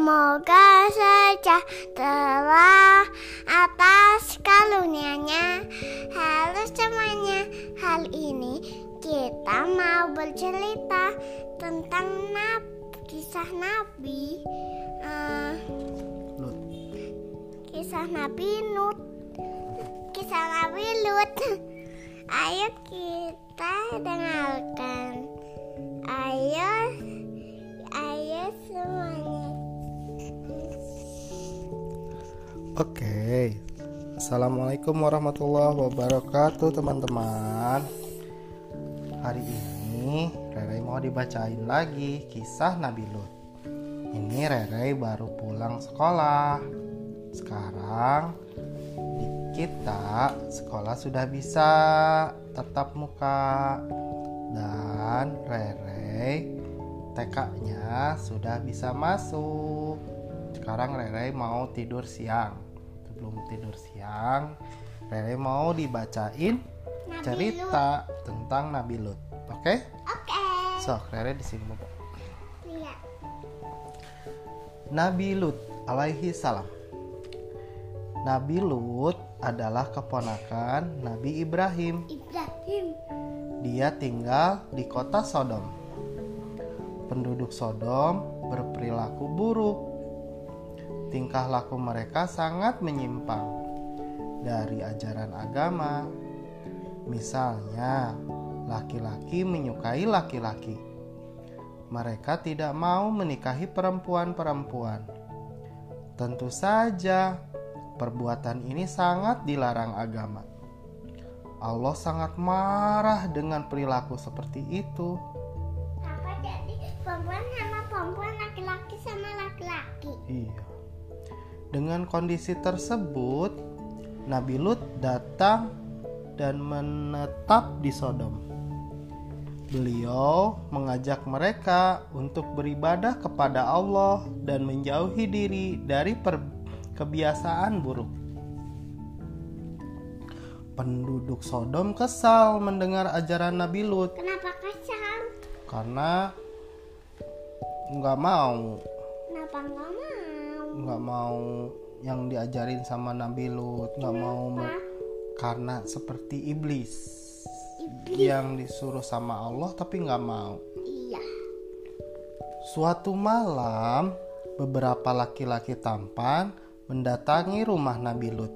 Semoga sejahtera atas karunia-Nya. Halo semuanya, hal ini kita mau bercerita tentang nab kisah Nabi. Uh, kisah Nabi Lut. Kisah Nabi Lut. Ayo kita dengarkan. Ayo, ayo semuanya. Oke, assalamualaikum warahmatullahi wabarakatuh, teman-teman. Hari ini Rere mau dibacain lagi kisah Nabi Lut. Ini Rere baru pulang sekolah. Sekarang kita sekolah sudah bisa tetap muka dan Rere TK-nya sudah bisa masuk. Sekarang Rere mau tidur siang sebelum tidur siang Rere mau dibacain Nabi cerita tentang Nabi Lut oke okay? Oke. so Rere di sini Bobo. Lihat. Nabi Lut alaihi salam Nabi Lut adalah keponakan Nabi Ibrahim Ibrahim. dia tinggal di kota Sodom penduduk Sodom berperilaku buruk tingkah laku mereka sangat menyimpang dari ajaran agama. Misalnya, laki-laki menyukai laki-laki. Mereka tidak mau menikahi perempuan-perempuan. Tentu saja, perbuatan ini sangat dilarang agama. Allah sangat marah dengan perilaku seperti itu. Apa jadi perempuan sama perempuan, laki-laki sama laki-laki? Iya. Dengan kondisi tersebut, Nabi Lut datang dan menetap di Sodom. Beliau mengajak mereka untuk beribadah kepada Allah dan menjauhi diri dari per- kebiasaan buruk. Penduduk Sodom kesal mendengar ajaran Nabi Lut Kenapa kesal? karena nggak mau Kenapa nggak mau? Nggak mau yang diajarin sama Nabi Lut nggak mau me- karena seperti iblis, Iblis. yang disuruh sama Allah tapi nggak mau. Iya. suatu malam beberapa laki-laki tampan mendatangi rumah Nabi Lut.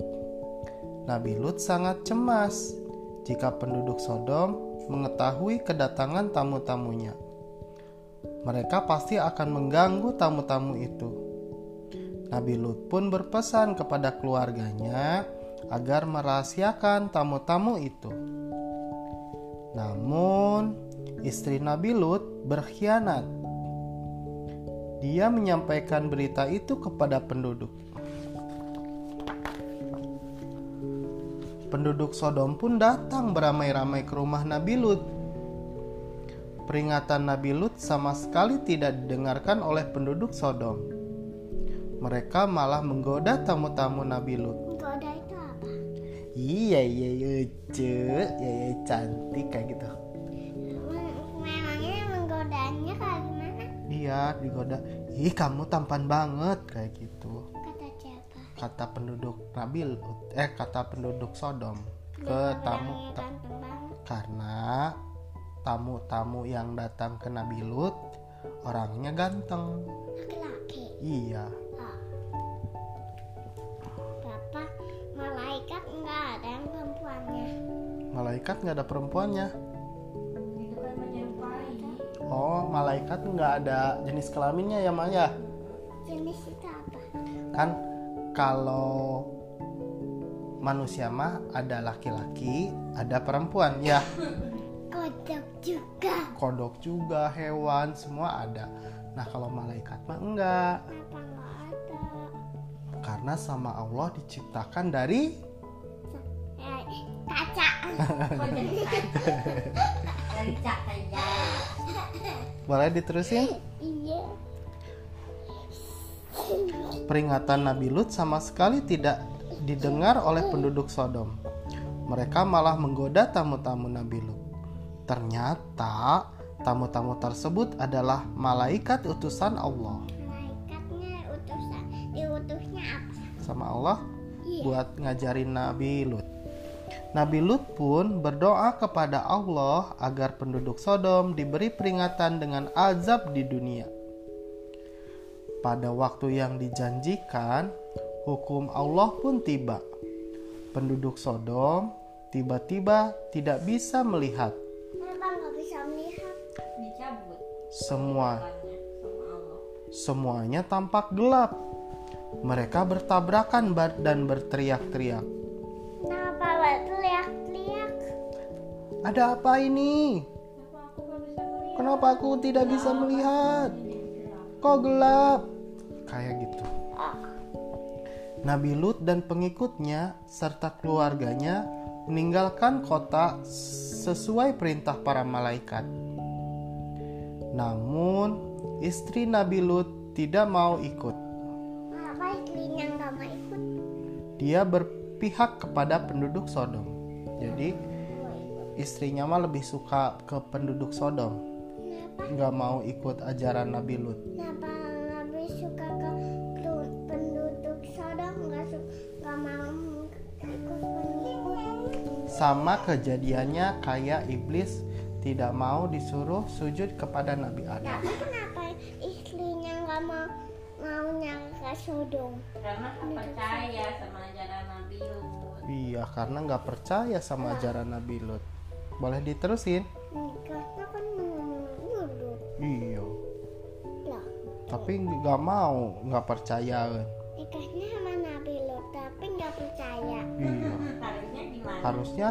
Nabi Lut sangat cemas jika penduduk Sodom mengetahui kedatangan tamu-tamunya. Mereka pasti akan mengganggu tamu-tamu itu Nabi Lut pun berpesan kepada keluarganya agar merahasiakan tamu-tamu itu. Namun, istri Nabi Lut berkhianat. Dia menyampaikan berita itu kepada penduduk. Penduduk Sodom pun datang beramai-ramai ke rumah Nabi Lut. Peringatan Nabi Lut sama sekali tidak didengarkan oleh penduduk Sodom mereka malah menggoda tamu-tamu Nabi Lut. Goda itu apa? Iya iya iya ce, ya ya cantik kayak gitu. Mem- Memangnya menggodanya kayak gimana? Iya digoda. Ih kamu tampan banget kayak gitu. Kata siapa? Kata penduduk Nabi Lut, eh kata penduduk Sodom ke Kenapa tamu ta- karena tamu-tamu yang datang ke Nabi Lut orangnya ganteng. Laki-laki. Iya. Malaikat nggak ada perempuannya. Oh, malaikat nggak ada jenis kelaminnya ya Maya? Jenis itu apa? Kan kalau manusia mah ada laki-laki, ada perempuan ya. Kodok juga. Kodok juga, hewan semua ada. Nah, kalau malaikat mah enggak. Kenapa nggak ada? Karena sama Allah diciptakan dari. Boleh diterusin? iya. Peringatan Nabi Lut sama sekali tidak didengar oleh penduduk Sodom. Mereka malah menggoda tamu-tamu Nabi Lut. Ternyata tamu-tamu tersebut adalah malaikat utusan Allah. Malaikatnya diutusnya apa? sama Allah Iya. buat ngajarin Nabi Lut. Nabi Lut pun berdoa kepada Allah agar penduduk Sodom diberi peringatan dengan azab di dunia. Pada waktu yang dijanjikan, hukum Allah pun tiba. Penduduk Sodom tiba-tiba tidak bisa melihat bisa semua semuanya tampak gelap. Mereka bertabrakan dan berteriak-teriak. Ada apa ini? kenapa aku tidak bisa melihat? Kok gelap? Kayak gitu. Nabi Lut dan pengikutnya serta keluarganya meninggalkan kota sesuai perintah para malaikat. Namun, istri Nabi Lut tidak mau ikut? Dia berpihak kepada penduduk Sodom. Jadi, istrinya mah lebih suka ke penduduk Sodom. Kenapa? Nggak mau ikut ajaran Nabi Lut. Kenapa lebih suka ke penduduk Sodom nggak su nggak mau ikut? Sama kejadiannya kayak iblis tidak mau disuruh sujud kepada Nabi Adam. Tapi kenapa istrinya nggak mau maunya ke Sodom? karena percaya sama ajaran Nabi Lut Iya, karena nggak percaya sama ajaran Nabi Lut. Boleh diterusin? Nikahnya kan Iya. Tapi nggak mau, nggak percaya. Nikahnya sama Nabi Lot tapi nggak percaya. Iya. harusnya gimana Harusnya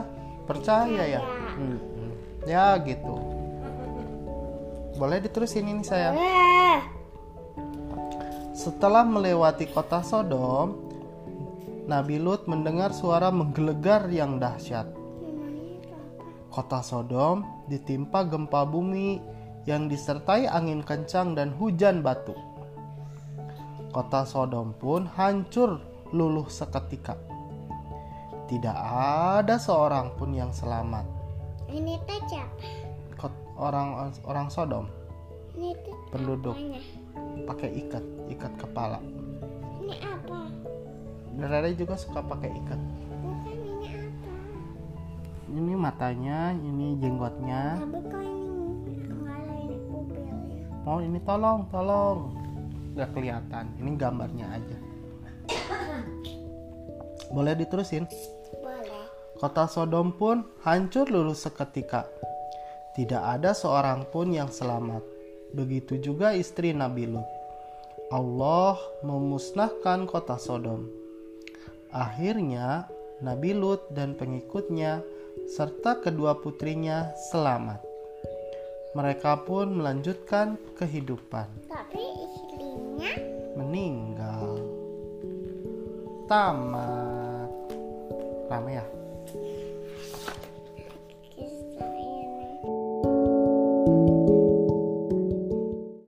percaya ya. Mm-mm. Ya gitu. Boleh diterusin ini saya. Setelah melewati kota Sodom, Nabi Lut mendengar suara menggelegar yang dahsyat. Kota Sodom ditimpa gempa bumi yang disertai angin kencang dan hujan batu. Kota Sodom pun hancur luluh seketika. Tidak ada seorang pun yang selamat. Ini teh siapa? Orang orang Sodom Ini teh penduduk apanya? pakai ikat, ikat kepala. Ini apa? Rere juga suka pakai ikat. Ini matanya, ini jenggotnya. Nggak? Oh ini tolong, tolong. Gak kelihatan. Ini gambarnya aja. Boleh diterusin? Boleh. Kota Sodom pun hancur luluh seketika. Tidak ada seorang pun yang selamat. Begitu juga istri Nabi Lut. Allah memusnahkan kota Sodom. Akhirnya Nabi Lut dan pengikutnya serta kedua putrinya selamat. Mereka pun melanjutkan kehidupan. Tapi istrinya meninggal. Tamat. Rame ya?